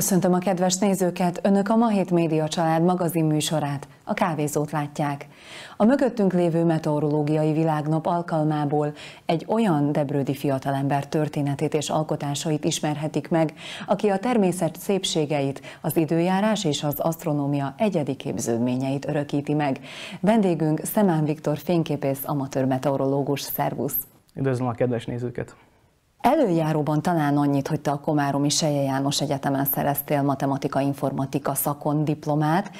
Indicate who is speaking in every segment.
Speaker 1: Köszöntöm a kedves nézőket! Önök a Ma Hét Média Család magazin műsorát, a kávézót látják. A mögöttünk lévő meteorológiai világnap alkalmából egy olyan debrődi fiatalember történetét és alkotásait ismerhetik meg, aki a természet szépségeit, az időjárás és az asztronómia egyedi képződményeit örökíti meg. Vendégünk Szemán Viktor fényképész, amatőr meteorológus. Szervusz!
Speaker 2: Üdvözlöm a kedves nézőket!
Speaker 1: Előjáróban talán annyit, hogy te a Komáromi Seje János Egyetemen szereztél matematika-informatika szakon diplomát,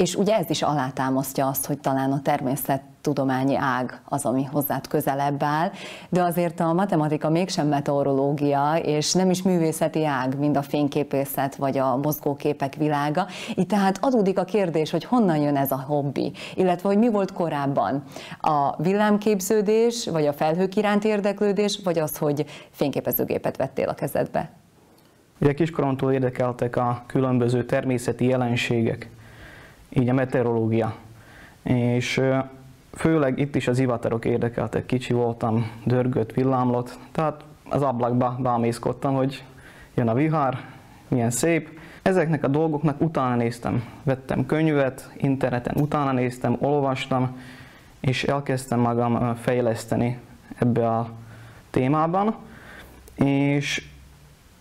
Speaker 1: és ugye ez is alátámasztja azt, hogy talán a természettudományi ág az, ami hozzád közelebb áll, de azért a matematika mégsem meteorológia, és nem is művészeti ág, mint a fényképészet vagy a mozgóképek világa. Itt tehát adódik a kérdés, hogy honnan jön ez a hobbi, illetve hogy mi volt korábban a villámképződés, vagy a felhők iránt érdeklődés, vagy az, hogy fényképezőgépet vettél a kezedbe.
Speaker 2: Ugye kiskoromtól érdekeltek a különböző természeti jelenségek így a meteorológia. És főleg itt is az ivatarok érdekeltek, kicsi voltam, dörgött, villámlott, tehát az ablakba bámészkodtam, hogy jön a vihar, milyen szép. Ezeknek a dolgoknak utána néztem, vettem könyvet, interneten utána néztem, olvastam, és elkezdtem magam fejleszteni ebbe a témában, és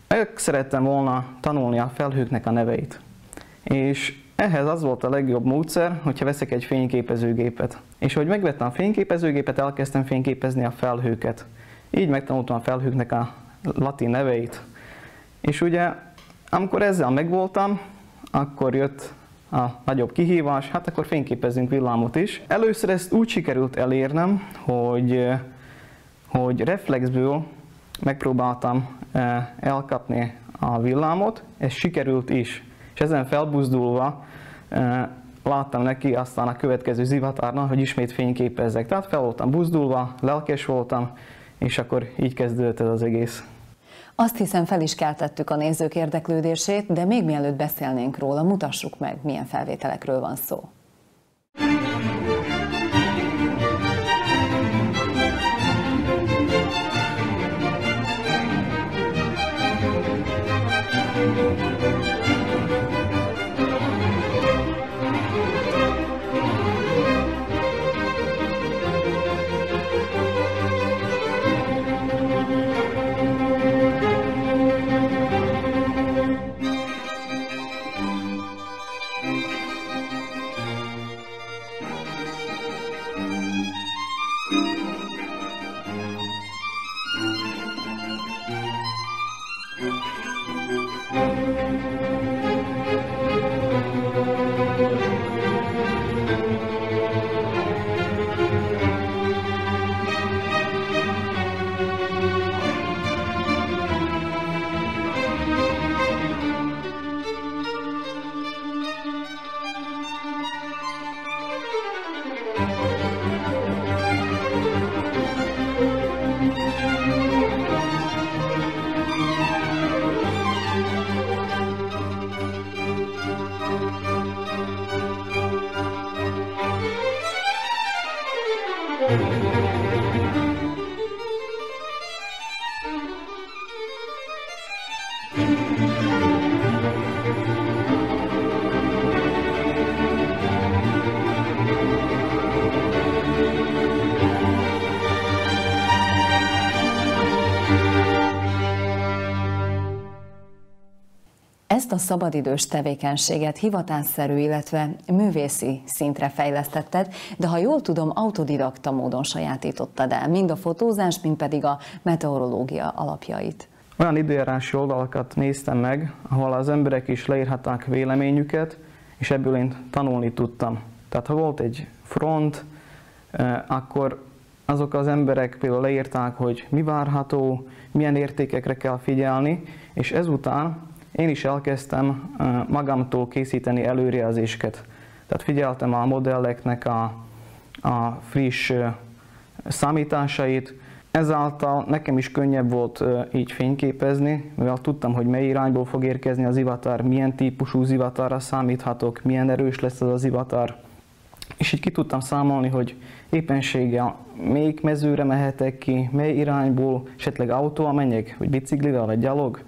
Speaker 2: meg szerettem volna tanulni a felhőknek a neveit. És ehhez az volt a legjobb módszer, hogyha veszek egy fényképezőgépet. És hogy megvettem a fényképezőgépet, elkezdtem fényképezni a felhőket. Így megtanultam a felhőknek a latin neveit. És ugye, amikor ezzel megvoltam, akkor jött a nagyobb kihívás, hát akkor fényképezünk villámot is. Először ezt úgy sikerült elérnem, hogy, hogy reflexből megpróbáltam eh, elkapni a villámot, ez sikerült is. És ezen felbuzdulva láttam neki aztán a következő zivatárnal, hogy ismét fényképezzek. Tehát fel voltam buzdulva, lelkes voltam, és akkor így kezdődött ez az egész.
Speaker 1: Azt hiszem fel is keltettük a nézők érdeklődését, de még mielőtt beszélnénk róla, mutassuk meg, milyen felvételekről van szó. Szabadidős tevékenységet hivatásszerű, illetve művészi szintre fejlesztetted, de ha jól tudom, autodidakta módon sajátítottad el, mind a fotózás, mind pedig a meteorológia alapjait.
Speaker 2: Olyan időjárási oldalakat néztem meg, ahol az emberek is leírhatták véleményüket, és ebből én tanulni tudtam. Tehát ha volt egy front, eh, akkor azok az emberek például leírták, hogy mi várható, milyen értékekre kell figyelni, és ezután én is elkezdtem magamtól készíteni előrejelzéseket. Tehát figyeltem a modelleknek a, a friss számításait, ezáltal nekem is könnyebb volt így fényképezni, mivel tudtam, hogy mely irányból fog érkezni az ivatar, milyen típusú zivatarra számíthatok, milyen erős lesz az az ivatar. És így ki tudtam számolni, hogy éppenséggel melyik mezőre mehetek ki, mely irányból, esetleg autóval menjek, vagy biciklivel, vagy gyalog.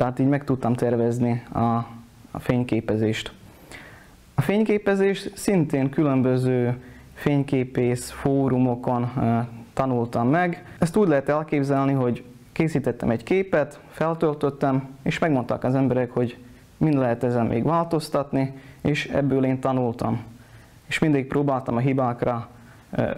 Speaker 2: Tehát így meg tudtam tervezni a, a fényképezést. A fényképezést szintén különböző fényképész fórumokon tanultam meg. Ezt úgy lehet elképzelni, hogy készítettem egy képet, feltöltöttem, és megmondták az emberek, hogy mind lehet ezen még változtatni, és ebből én tanultam. És mindig próbáltam a hibákra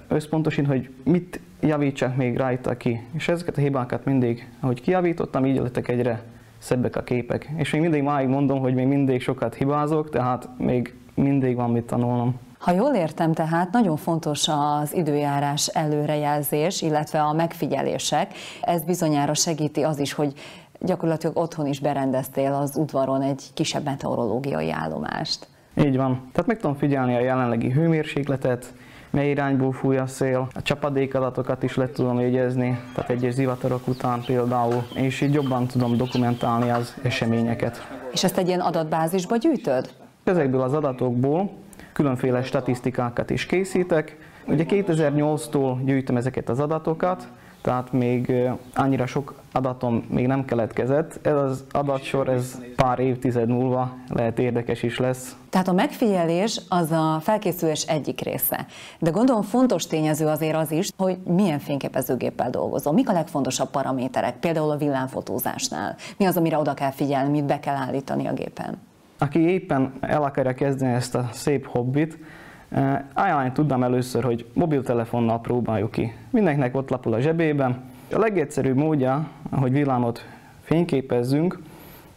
Speaker 2: összpontosítani, hogy mit javítsak még rajta ki. És ezeket a hibákat mindig, ahogy kijavítottam, így lettek egyre szebbek a képek. És még mindig máig mondom, hogy még mindig sokat hibázok, tehát még mindig van mit tanulnom.
Speaker 1: Ha jól értem, tehát nagyon fontos az időjárás előrejelzés, illetve a megfigyelések. Ez bizonyára segíti az is, hogy gyakorlatilag otthon is berendeztél az udvaron egy kisebb meteorológiai állomást.
Speaker 2: Így van. Tehát meg tudom figyelni a jelenlegi hőmérsékletet, mely irányból fúj a szél, a csapadékadatokat is le tudom jegyezni, tehát egyes zivatarok után például, és így jobban tudom dokumentálni az eseményeket.
Speaker 1: És ezt egy ilyen adatbázisba gyűjtöd?
Speaker 2: Ezekből az adatokból különféle statisztikákat is készítek. Ugye 2008-tól gyűjtöm ezeket az adatokat, tehát még annyira sok adatom még nem keletkezett. Ez az adatsor, ez pár évtized múlva lehet érdekes is lesz.
Speaker 1: Tehát a megfigyelés az a felkészülés egyik része. De gondolom fontos tényező azért az is, hogy milyen fényképezőgéppel dolgozom. Mik a legfontosabb paraméterek, például a villámfotózásnál? Mi az, amire oda kell figyelni, mit be kell állítani a gépen?
Speaker 2: Aki éppen el akarja kezdeni ezt a szép hobbit, ajánlani tudnám először, hogy mobiltelefonnal próbáljuk ki. Mindenkinek ott lapul a zsebében. A legegyszerűbb módja, hogy villámot fényképezzünk,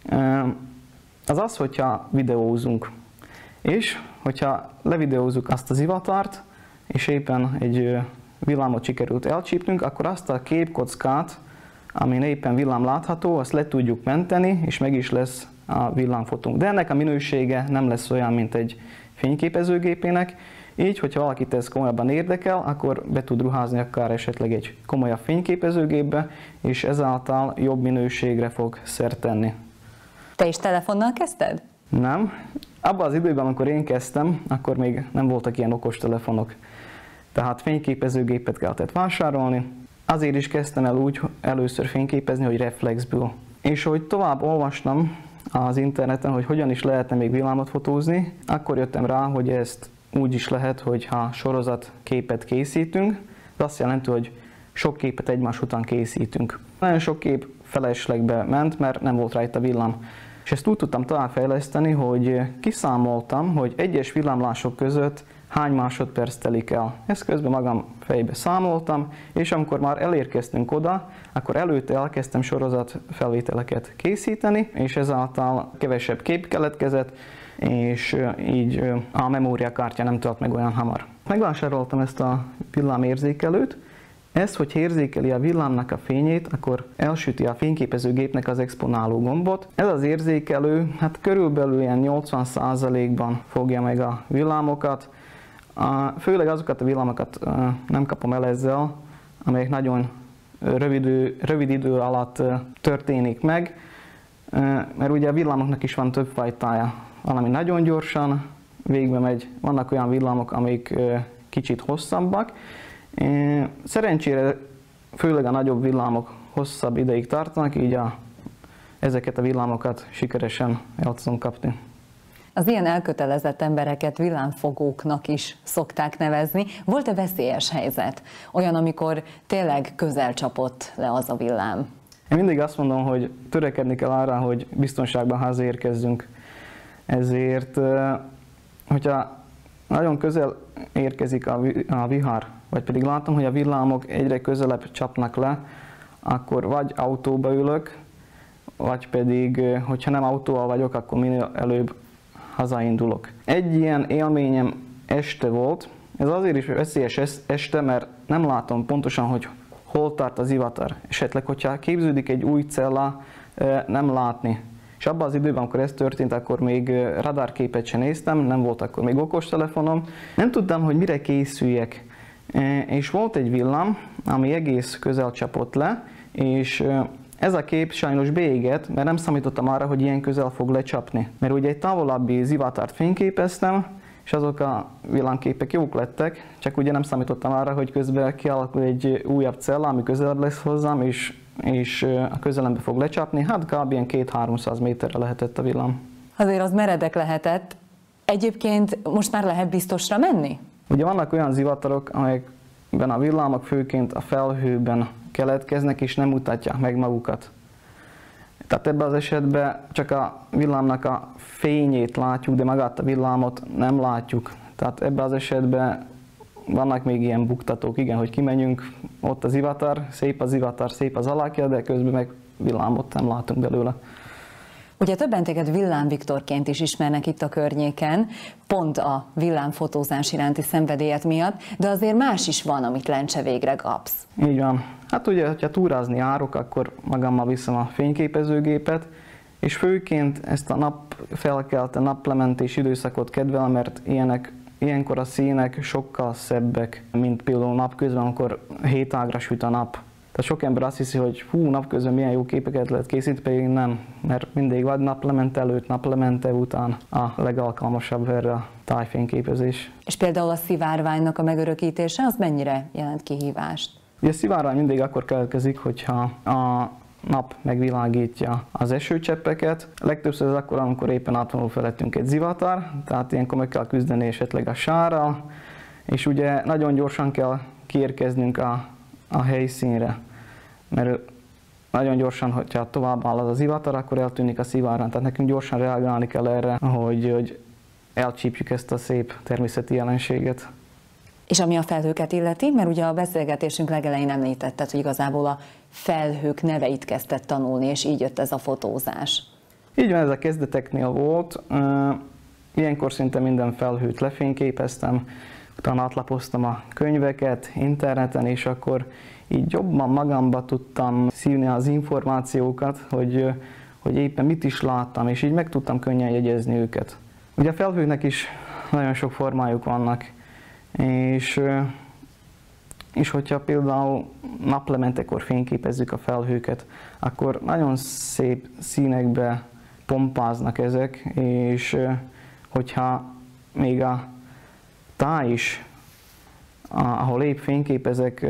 Speaker 2: eh, az az, hogyha videózunk. És hogyha levideózzuk azt az ivatart, és éppen egy eh, villámot sikerült elcsípnünk, akkor azt a képkockát, amin éppen villám látható, azt le tudjuk menteni, és meg is lesz a villámfotónk. De ennek a minősége nem lesz olyan, mint egy fényképezőgépének, így, hogyha valakit ez komolyabban érdekel, akkor be tud ruházni akár esetleg egy komolyabb fényképezőgépbe, és ezáltal jobb minőségre fog szert tenni.
Speaker 1: Te is telefonnal kezdted?
Speaker 2: Nem. Abban az időben, amikor én kezdtem, akkor még nem voltak ilyen okos telefonok. Tehát fényképezőgépet kellett vásárolni. Azért is kezdtem el úgy először fényképezni, hogy reflexből. És hogy tovább olvastam az interneten, hogy hogyan is lehetne még villámot fotózni, akkor jöttem rá, hogy ezt úgy is lehet, hogy ha sorozat képet készítünk, ez azt jelenti, hogy sok képet egymás után készítünk. Nagyon sok kép feleslegbe ment, mert nem volt rajta villám. És ezt úgy tudtam továbbfejleszteni, hogy kiszámoltam, hogy egyes villámlások között hány másodperc telik el. Ezt közben magam fejbe számoltam, és amikor már elérkeztünk oda, akkor előtte elkezdtem sorozat felvételeket készíteni, és ezáltal kevesebb kép keletkezett, és így a memóriakártya nem tört meg olyan hamar. Megvásároltam ezt a villámérzékelőt, ez, hogy érzékeli a villámnak a fényét, akkor elsüti a fényképezőgépnek az exponáló gombot. Ez az érzékelő, hát körülbelül ilyen 80%-ban fogja meg a villámokat, Főleg azokat a villámokat nem kapom el ezzel, amelyek nagyon rövid, rövid idő alatt történik meg, mert ugye a villámoknak is van több fajtája. Valami nagyon gyorsan végbe megy, vannak olyan villámok, amik kicsit hosszabbak. Szerencsére főleg a nagyobb villámok hosszabb ideig tartanak, így a, ezeket a villámokat sikeresen el tudom kapni.
Speaker 1: Az ilyen elkötelezett embereket villámfogóknak is szokták nevezni. Volt-e veszélyes helyzet? Olyan, amikor tényleg közel csapott le az a villám?
Speaker 2: Én mindig azt mondom, hogy törekedni kell arra, hogy biztonságban hazaérkezzünk. Ezért, hogyha nagyon közel érkezik a vihar, vagy pedig látom, hogy a villámok egyre közelebb csapnak le, akkor vagy autóba ülök, vagy pedig, hogyha nem autóval vagyok, akkor minél előbb hazaindulok. Egy ilyen élményem este volt, ez azért is veszélyes este, mert nem látom pontosan, hogy hol tart az ivatar. Esetleg, hogyha képződik egy új cella, nem látni. És abban az időben, amikor ez történt, akkor még radárképet sem néztem, nem volt akkor még okostelefonom. Nem tudtam, hogy mire készüljek. És volt egy villám, ami egész közel csapott le, és ez a kép sajnos beégett, mert nem számítottam arra, hogy ilyen közel fog lecsapni. Mert ugye egy távolabbi zivatárt fényképeztem, és azok a villámképek jók lettek, csak ugye nem számítottam arra, hogy közben kialakul egy újabb cella, ami közelebb lesz hozzám, és és a közelembe fog lecsapni, hát kb. ilyen 2-300 méterre lehetett a villám.
Speaker 1: Azért az meredek lehetett. Egyébként most már lehet biztosra menni?
Speaker 2: Ugye vannak olyan zivatarok, amelyekben a villámok főként a felhőben keletkeznek, és nem mutatják meg magukat. Tehát ebben az esetben csak a villámnak a fényét látjuk, de magát a villámot nem látjuk. Tehát ebben az esetben vannak még ilyen buktatók, igen, hogy kimenjünk, ott az ivatar, szép az ivatar, szép az alakja, de közben meg villámot nem látunk belőle.
Speaker 1: Ugye többen téged Villám Viktorként is ismernek itt a környéken, pont a villámfotózás iránti szenvedélyet miatt, de azért más is van, amit lencse végre kapsz.
Speaker 2: Így van. Hát ugye, ha túrázni járok, akkor magammal viszem a fényképezőgépet, és főként ezt a nap felkelte naplementés időszakot kedvelem, mert ilyenek Ilyenkor a színek sokkal szebbek, mint például napközben, amikor hétágra süt a nap. Tehát sok ember azt hiszi, hogy hú, napközben milyen jó képeket lehet készíteni, pedig nem, mert mindig vagy naplemente előtt, naplemente után a legalkalmasabb erre a tájfényképezés.
Speaker 1: És például a szivárványnak a megörökítése, az mennyire jelent kihívást?
Speaker 2: Ugye a szivárvány mindig akkor keletkezik, hogyha a nap megvilágítja az esőcseppeket. Legtöbbször ez akkor, amikor éppen átvonul felettünk egy zivatar, tehát ilyenkor meg kell küzdeni esetleg a sárral, és ugye nagyon gyorsan kell kiérkeznünk a, a helyszínre, mert nagyon gyorsan, hogyha tovább áll az az zivatar, akkor eltűnik a szivárvány, tehát nekünk gyorsan reagálni kell erre, hogy, hogy elcsípjük ezt a szép természeti jelenséget.
Speaker 1: És ami a felhőket illeti, mert ugye a beszélgetésünk legelején említetted, hogy igazából a felhők neveit kezdett tanulni, és így jött ez a fotózás.
Speaker 2: Így van, ez a kezdeteknél volt. Ilyenkor szinte minden felhőt lefényképeztem, utána átlapoztam a könyveket interneten, és akkor így jobban magamba tudtam szívni az információkat, hogy, hogy éppen mit is láttam, és így meg tudtam könnyen jegyezni őket. Ugye a felhőknek is nagyon sok formájuk vannak, és és hogyha például naplementekor fényképezzük a felhőket, akkor nagyon szép színekbe pompáznak ezek, és hogyha még a táj is, ahol épp fényképezek,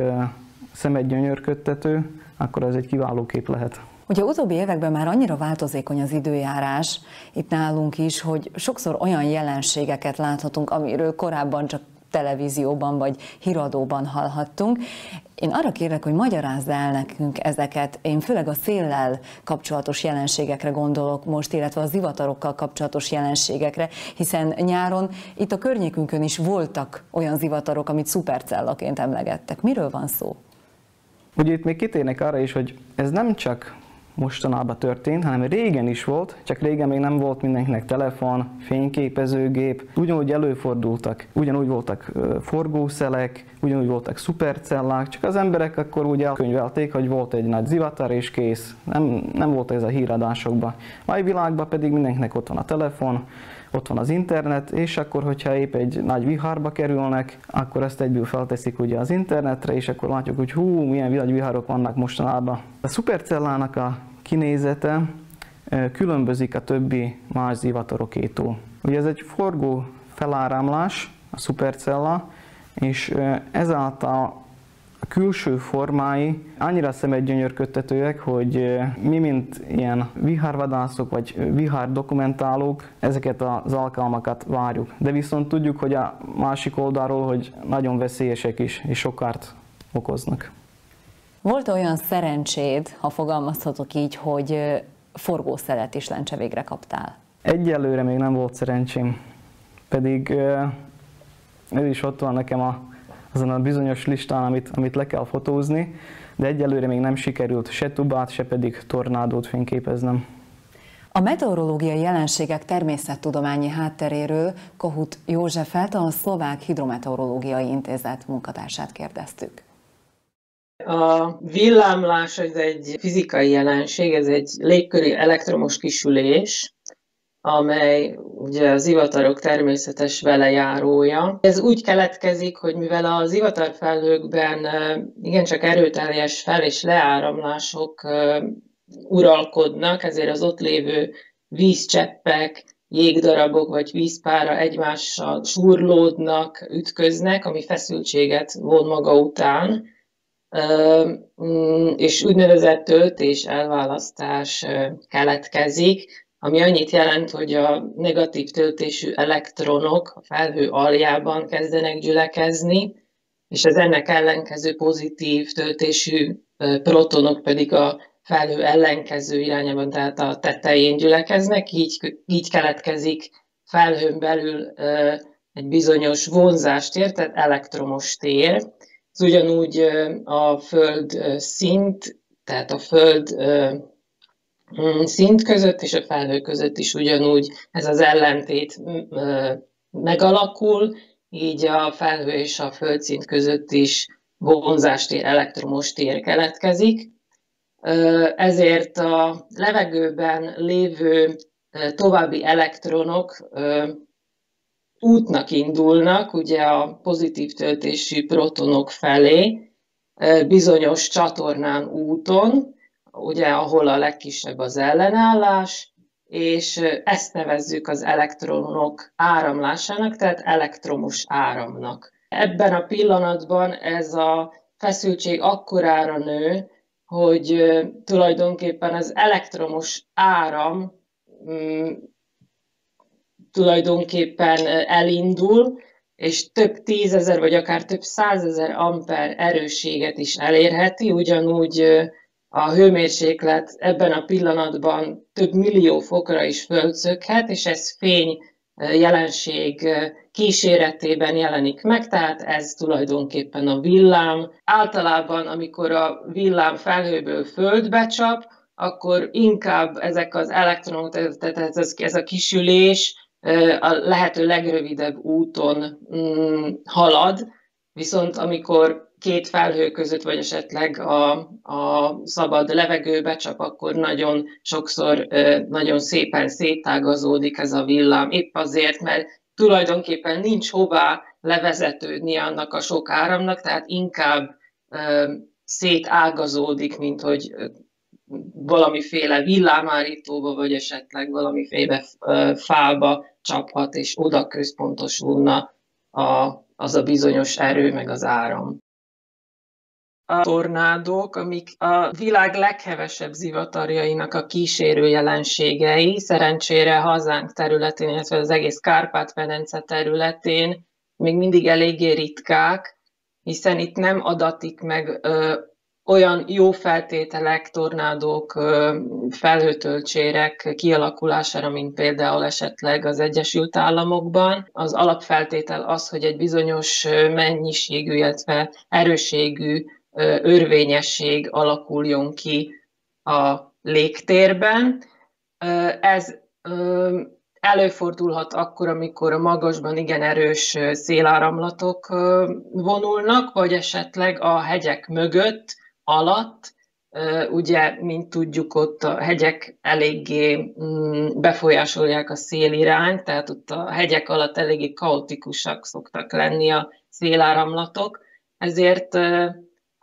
Speaker 2: szemed gyönyörködtető, akkor ez egy kiváló kép lehet.
Speaker 1: Ugye utóbbi években már annyira változékony az időjárás itt nálunk is, hogy sokszor olyan jelenségeket láthatunk, amiről korábban csak televízióban vagy híradóban hallhattunk. Én arra kérlek, hogy magyarázd el nekünk ezeket. Én főleg a széllel kapcsolatos jelenségekre gondolok most, illetve a zivatarokkal kapcsolatos jelenségekre, hiszen nyáron itt a környékünkön is voltak olyan zivatarok, amit szupercellaként emlegettek. Miről van szó?
Speaker 2: Ugye itt még kitérnek arra is, hogy ez nem csak mostanában történt, hanem régen is volt, csak régen még nem volt mindenkinek telefon, fényképezőgép, ugyanúgy előfordultak, ugyanúgy voltak forgószelek, ugyanúgy voltak szupercellák, csak az emberek akkor úgy elkönyvelték, hogy volt egy nagy zivatar és kész. Nem, nem volt ez a híradásokban. Mai világban pedig mindenkinek ott van a telefon, ott van az internet, és akkor, hogyha épp egy nagy viharba kerülnek, akkor ezt egyből felteszik ugye az internetre, és akkor látjuk, hogy hú, milyen nagy viharok vannak mostanában. A szupercellának a kinézete különbözik a többi más zivatorokétól. Ugye ez egy forgó feláramlás, a szupercella, és ezáltal külső formái annyira szemedgyönyörködtetőek, hogy mi, mint ilyen vihárvadászok vagy vihár dokumentálók, ezeket az alkalmakat várjuk. De viszont tudjuk, hogy a másik oldalról, hogy nagyon veszélyesek is, és sok kárt okoznak.
Speaker 1: Volt olyan szerencséd, ha fogalmazhatok így, hogy forgószelet is lencse végre kaptál?
Speaker 2: Egyelőre még nem volt szerencsém, pedig ez is ott van nekem a azon a bizonyos listán, amit, amit le kell fotózni, de egyelőre még nem sikerült se tubát, se pedig tornádót fényképeznem.
Speaker 1: A meteorológiai jelenségek természettudományi hátteréről Kohut Józsefet, a Szlovák Hidrometeorológiai Intézet munkatársát kérdeztük.
Speaker 3: A villámlás ez egy fizikai jelenség, ez egy légköri elektromos kisülés, amely ugye az ivatarok természetes velejárója. Ez úgy keletkezik, hogy mivel az ivatarfelhőkben igencsak erőteljes fel- és leáramlások uralkodnak, ezért az ott lévő vízcseppek, jégdarabok vagy vízpára egymással surlódnak, ütköznek, ami feszültséget von maga után. mm, és úgynevezett töltés elválasztás keletkezik, ami annyit jelent, hogy a negatív töltésű elektronok a felhő aljában kezdenek gyülekezni, és az ennek ellenkező pozitív töltésű protonok pedig a felhő ellenkező irányában, tehát a tetején gyülekeznek, így, így keletkezik felhőn belül egy bizonyos vonzástér, tehát elektromos tér. Ez ugyanúgy a Föld szint, tehát a Föld szint között és a felhő között is ugyanúgy ez az ellentét megalakul, így a felhő és a földszint között is vonzástér, elektromos tér keletkezik. Ezért a levegőben lévő további elektronok útnak indulnak, ugye a pozitív töltésű protonok felé, bizonyos csatornán úton, ugye ahol a legkisebb az ellenállás, és ezt nevezzük az elektronok áramlásának, tehát elektromos áramnak. Ebben a pillanatban ez a feszültség akkorára nő, hogy tulajdonképpen az elektromos áram mm, tulajdonképpen elindul, és több tízezer, vagy akár több százezer amper erősséget is elérheti, ugyanúgy a hőmérséklet ebben a pillanatban több millió fokra is fölcökhet, és ez fény jelenség kíséretében jelenik meg, tehát ez tulajdonképpen a villám. Általában, amikor a villám felhőből földbe csap, akkor inkább ezek az elektronok, tehát ez, ez a kisülés a lehető legrövidebb úton mm, halad, viszont amikor két felhő között, vagy esetleg a, a szabad levegőbe csak akkor nagyon sokszor nagyon szépen szétágazódik ez a villám. Épp azért, mert tulajdonképpen nincs hová levezetődni annak a sok áramnak, tehát inkább szétágazódik, mint hogy valamiféle villámárítóba, vagy esetleg valamiféle fába csaphat, és oda központosulna a, az a bizonyos erő, meg az áram a tornádók, amik a világ leghevesebb zivatarjainak a kísérő jelenségei. Szerencsére hazánk területén, illetve az egész Kárpát-Medence területén még mindig eléggé ritkák, hiszen itt nem adatik meg ö, olyan jó feltételek, tornádók, ö, felhőtöltsérek kialakulására, mint például esetleg az Egyesült Államokban. Az alapfeltétel az, hogy egy bizonyos mennyiségű, illetve erőségű örvényesség alakuljon ki a légtérben. Ez előfordulhat akkor, amikor a magasban igen erős széláramlatok vonulnak, vagy esetleg a hegyek mögött, alatt, ugye, mint tudjuk, ott a hegyek eléggé mm, befolyásolják a szélirányt, tehát ott a hegyek alatt eléggé kaotikusak szoktak lenni a széláramlatok, ezért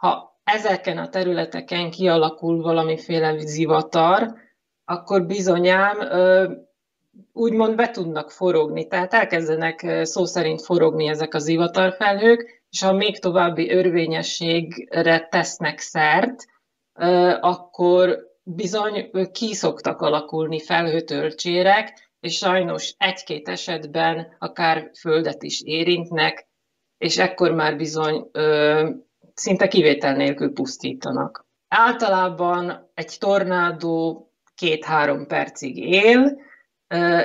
Speaker 3: ha ezeken a területeken kialakul valamiféle zivatar, akkor bizonyám úgymond be tudnak forogni, tehát elkezdenek szó szerint forogni ezek a zivatarfelhők, és ha még további örvényességre tesznek szert, akkor bizony ki szoktak alakulni felhőtölcsérek, és sajnos egy-két esetben akár földet is érintnek, és ekkor már bizony szinte kivétel nélkül pusztítanak. Általában egy tornádó két-három percig él,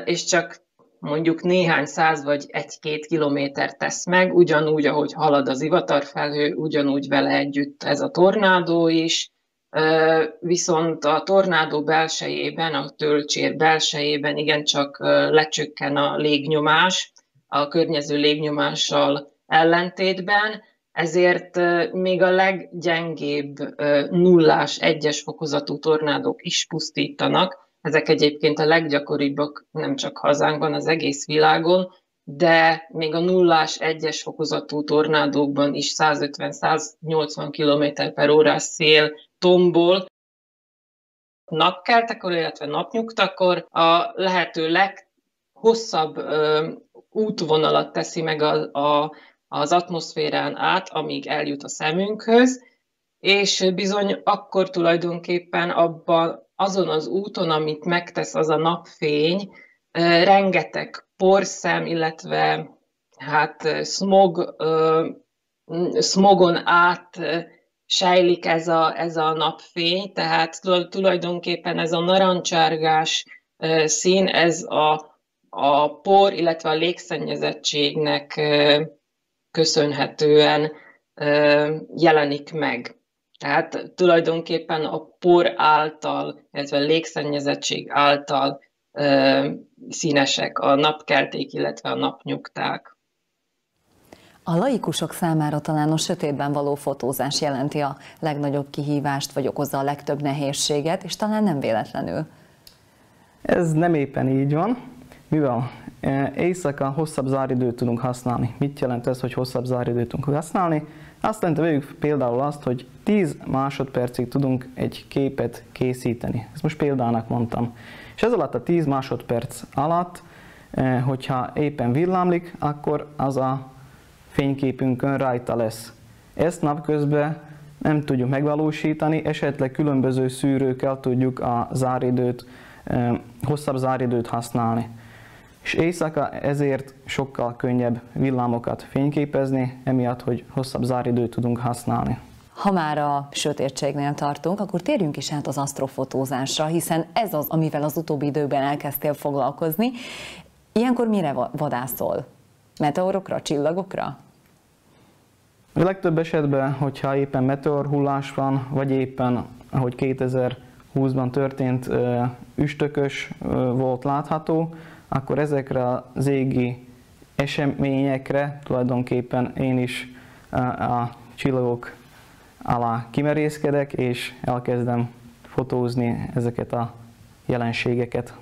Speaker 3: és csak mondjuk néhány száz vagy egy-két kilométer tesz meg, ugyanúgy, ahogy halad az ivatarfelhő, ugyanúgy vele együtt ez a tornádó is, viszont a tornádó belsejében, a tölcsér belsejében igencsak lecsökken a légnyomás, a környező légnyomással ellentétben, ezért még a leggyengébb nullás, egyes fokozatú tornádok is pusztítanak. Ezek egyébként a leggyakoribbak nem csak hazánkban, az egész világon, de még a nullás, egyes fokozatú tornádókban is 150-180 km per órás szél tombol, napkeltekor, illetve napnyugtakor a lehető leghosszabb ö, útvonalat teszi meg a, a az atmoszférán át, amíg eljut a szemünkhöz, és bizony akkor tulajdonképpen abban azon az úton, amit megtesz az a napfény, rengeteg porszem, illetve hát smog, smogon át sejlik ez a, ez a napfény, tehát tulajdonképpen ez a narancsárgás szín, ez a, a por, illetve a légszennyezettségnek köszönhetően jelenik meg. Tehát tulajdonképpen a por által, illetve a légszennyezettség által színesek a napkelték, illetve a napnyugták.
Speaker 1: A laikusok számára talán a sötétben való fotózás jelenti a legnagyobb kihívást, vagy okozza a legtöbb nehézséget, és talán nem véletlenül.
Speaker 2: Ez nem éppen így van, mivel éjszaka hosszabb záridőt tudunk használni. Mit jelent ez, hogy hosszabb záridőt tudunk használni? Azt jelenti vegyük például azt, hogy 10 másodpercig tudunk egy képet készíteni. Ezt most példának mondtam. És ez alatt a 10 másodperc alatt, hogyha éppen villámlik, akkor az a fényképünkön rajta lesz. Ezt napközben nem tudjuk megvalósítani, esetleg különböző szűrőkkel tudjuk a záridőt, hosszabb záridőt használni. És éjszaka ezért sokkal könnyebb villámokat fényképezni, emiatt, hogy hosszabb záridőt tudunk használni.
Speaker 1: Ha már a sötétségnél tartunk, akkor térjünk is át az asztrofotózásra, hiszen ez az, amivel az utóbbi időben elkezdtél foglalkozni. Ilyenkor mire vadászol? Meteorokra, csillagokra?
Speaker 2: A legtöbb esetben, hogyha éppen meteorhullás van, vagy éppen, ahogy 2020-ban történt, üstökös volt látható, akkor ezekre az égi eseményekre tulajdonképpen én is a csillagok alá kimerészkedek, és elkezdem fotózni ezeket a jelenségeket.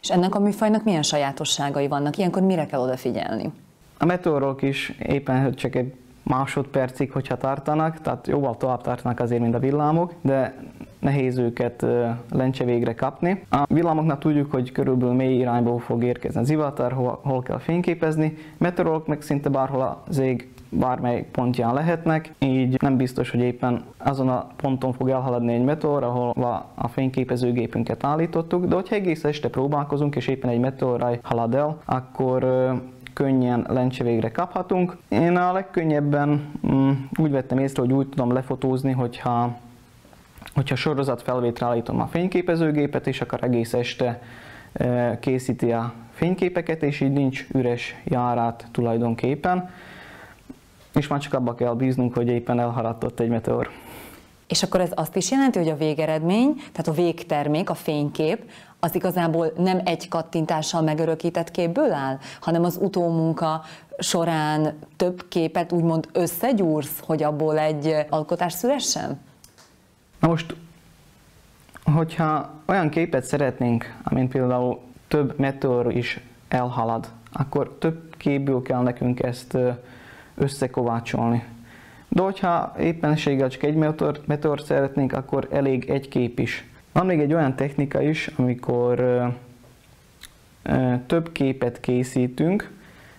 Speaker 1: És ennek a műfajnak milyen sajátosságai vannak? Ilyenkor mire kell odafigyelni?
Speaker 2: A meteorok is éppen csak egy másodpercig, hogyha tartanak, tehát jóval tovább tartanak azért, mint a villámok, de nehéz őket lencse végre kapni. A villámoknak tudjuk, hogy körülbelül mély irányból fog érkezni a zivatar, hol, hol kell fényképezni. Meteorológok meg szinte bárhol az ég bármely pontján lehetnek, így nem biztos, hogy éppen azon a ponton fog elhaladni egy meteor, ahol a fényképezőgépünket állítottuk, de hogyha egész este próbálkozunk, és éppen egy meteoraj halad el, akkor könnyen lencse végre kaphatunk. Én a legkönnyebben mm, úgy vettem észre, hogy úgy tudom lefotózni, hogyha hogyha sorozat felvétel állítom a fényképezőgépet, és akkor egész este e, készíti a fényképeket, és így nincs üres járát tulajdonképpen, és már csak abba kell bíznunk, hogy éppen elharadtott egy meteor.
Speaker 1: És akkor ez azt is jelenti, hogy a végeredmény, tehát a végtermék, a fénykép, az igazából nem egy kattintással megörökített képből áll, hanem az utómunka során több képet úgymond összegyúrsz, hogy abból egy alkotás szülessen?
Speaker 2: Na most, hogyha olyan képet szeretnénk, amint például több meteor is elhalad, akkor több képből kell nekünk ezt összekovácsolni. De hogyha éppenséggel csak egy meteor, szeretnénk, akkor elég egy kép is. Van még egy olyan technika is, amikor több képet készítünk.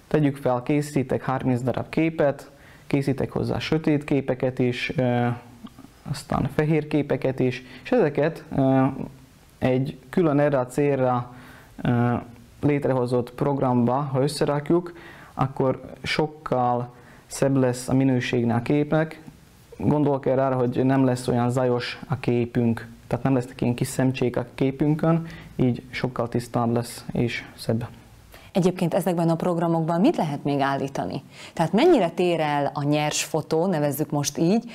Speaker 2: Tegyük fel, készítek 30 darab képet, készítek hozzá sötét képeket is, aztán fehér képeket is, és ezeket egy külön erre a célra létrehozott programba, ha összerakjuk, akkor sokkal szebb lesz a minőségnek a képnek. Gondolok erre hogy nem lesz olyan zajos a képünk, tehát nem lesznek ilyen kis szemcsék a képünkön, így sokkal tisztább lesz és szebb.
Speaker 1: Egyébként ezekben a programokban mit lehet még állítani? Tehát mennyire tér el a nyers fotó, nevezzük most így,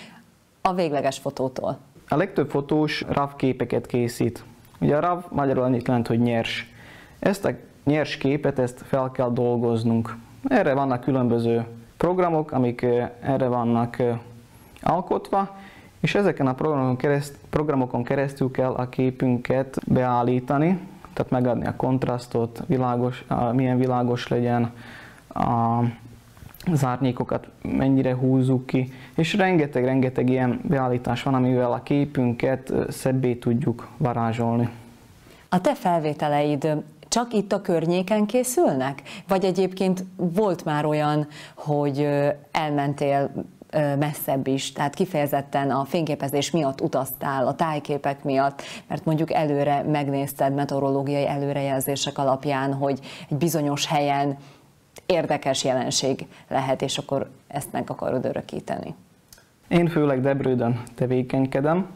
Speaker 1: a végleges fotótól?
Speaker 2: A legtöbb fotós RAV képeket készít. Ugye a RAV magyarul annyit jelent, hogy nyers. Ezt a nyers képet, ezt fel kell dolgoznunk. Erre vannak különböző programok, amik erre vannak alkotva, és ezeken a programokon, kereszt, programokon keresztül kell a képünket beállítani, tehát megadni a kontrasztot, világos, milyen világos legyen, a az mennyire húzzuk ki, és rengeteg-rengeteg ilyen beállítás van, amivel a képünket szebbé tudjuk varázsolni.
Speaker 1: A te felvételeid csak itt a környéken készülnek? Vagy egyébként volt már olyan, hogy elmentél messzebb is, tehát kifejezetten a fényképezés miatt utaztál, a tájképek miatt, mert mondjuk előre megnézted meteorológiai előrejelzések alapján, hogy egy bizonyos helyen érdekes jelenség lehet, és akkor ezt meg akarod örökíteni.
Speaker 2: Én főleg Debrődön tevékenykedem,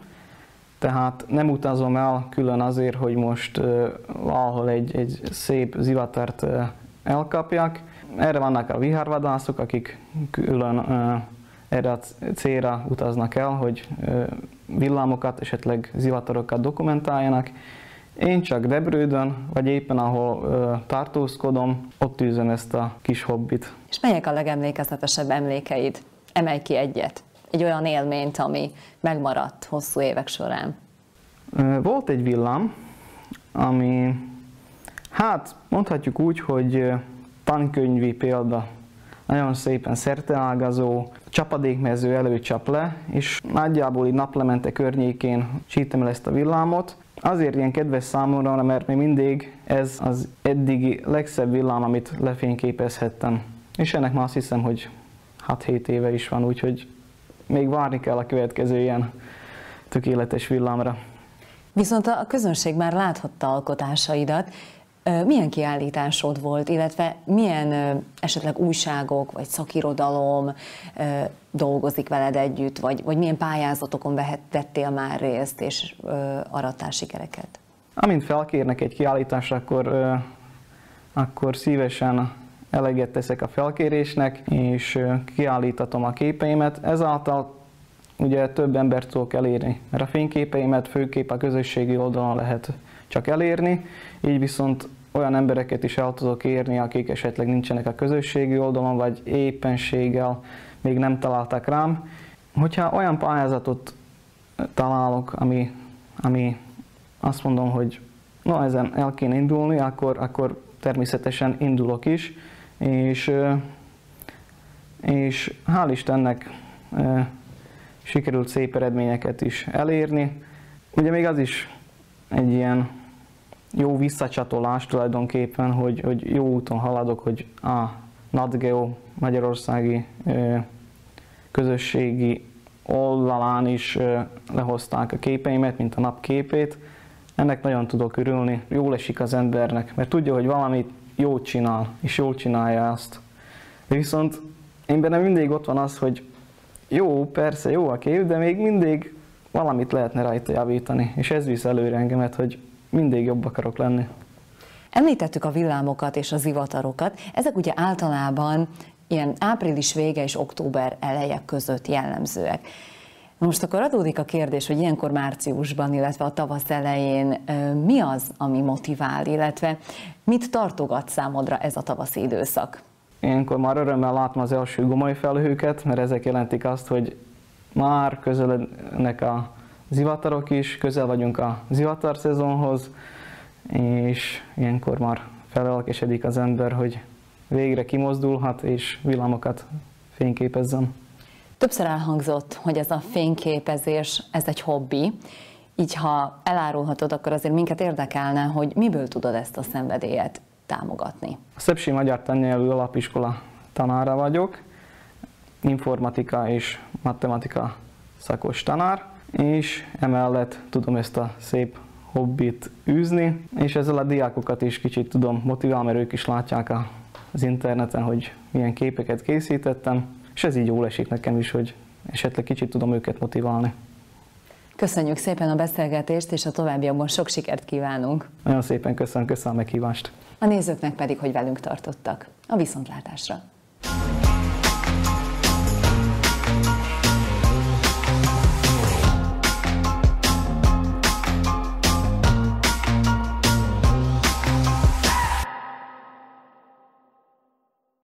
Speaker 2: tehát nem utazom el külön azért, hogy most valahol egy, egy szép zivatert uh, elkapjak. Erre vannak a vihárvadászok, akik külön erre a célra utaznak el, hogy villámokat, esetleg zivatarokat dokumentáljanak. Én csak Debrődön, vagy éppen ahol tartózkodom, ott űzöm ezt a kis hobbit.
Speaker 1: És melyek a legemlékezetesebb emlékeid? Emelj ki egyet egy olyan élményt, ami megmaradt hosszú évek során?
Speaker 2: Volt egy villám, ami, hát mondhatjuk úgy, hogy tankönyvi példa. Nagyon szépen szerteágazó, csapadékmező előcsap le, és nagyjából így naplemente környékén csítem el ezt a villámot. Azért ilyen kedves számomra, mert még mindig ez az eddigi legszebb villám, amit lefényképezhettem. És ennek már azt hiszem, hogy 6-7 éve is van, úgyhogy még várni kell a következő ilyen tökéletes villámra.
Speaker 1: Viszont a közönség már láthatta alkotásaidat. Milyen kiállításod volt, illetve milyen esetleg újságok vagy szakirodalom dolgozik veled együtt, vagy, vagy milyen pályázatokon vehettél már részt és arattál sikereket?
Speaker 2: Amint felkérnek egy kiállításra, akkor, akkor szívesen eleget teszek a felkérésnek, és kiállítatom a képeimet. Ezáltal ugye több embert tudok elérni, mert a fényképeimet főképp a közösségi oldalon lehet csak elérni, így viszont olyan embereket is el tudok érni, akik esetleg nincsenek a közösségi oldalon, vagy éppenséggel még nem találtak rám. Hogyha olyan pályázatot találok, ami, ami azt mondom, hogy no, ezen el kéne indulni, akkor, akkor természetesen indulok is, és, és hál' Istennek sikerült szép eredményeket is elérni. Ugye még az is egy ilyen jó visszacsatolás tulajdonképpen, hogy, hogy jó úton haladok, hogy a NatGeo Magyarországi közösségi oldalán is lehozták a képeimet, mint a napképét. Ennek nagyon tudok örülni, jól esik az embernek, mert tudja, hogy valamit jót csinál, és jól csinálja azt. Viszont én bennem mindig ott van az, hogy jó, persze jó a kép, de még mindig valamit lehetne rajta javítani, és ez visz előre engemet, hogy mindig jobb akarok lenni.
Speaker 1: Említettük a villámokat és a zivatarokat. Ezek ugye általában ilyen április vége és október eleje között jellemzőek. Most akkor adódik a kérdés, hogy ilyenkor márciusban, illetve a tavasz elején mi az, ami motivál, illetve mit tartogat számodra ez a tavaszi időszak?
Speaker 2: Ilyenkor már örömmel látom az első gomoly felhőket, mert ezek jelentik azt, hogy már közelednek a zivatarok is, közel vagyunk a zivatar szezonhoz, és ilyenkor már felelkesedik az ember, hogy végre kimozdulhat és villámokat fényképezzen.
Speaker 1: Többször elhangzott, hogy ez a fényképezés, ez egy hobbi, így ha elárulhatod, akkor azért minket érdekelne, hogy miből tudod ezt a szenvedélyet támogatni.
Speaker 2: A Szepsi Magyar Tannyelvű Alapiskola tanára vagyok, informatika és matematika szakos tanár, és emellett tudom ezt a szép hobbit űzni, és ezzel a diákokat is kicsit tudom motiválni, mert ők is látják az interneten, hogy milyen képeket készítettem, és ez így jól esik nekem is, hogy esetleg kicsit tudom őket motiválni.
Speaker 1: Köszönjük szépen a beszélgetést, és a továbbiakban sok sikert kívánunk.
Speaker 2: Nagyon szépen köszönöm, köszönöm a meghívást.
Speaker 1: A nézőknek pedig, hogy velünk tartottak. A viszontlátásra!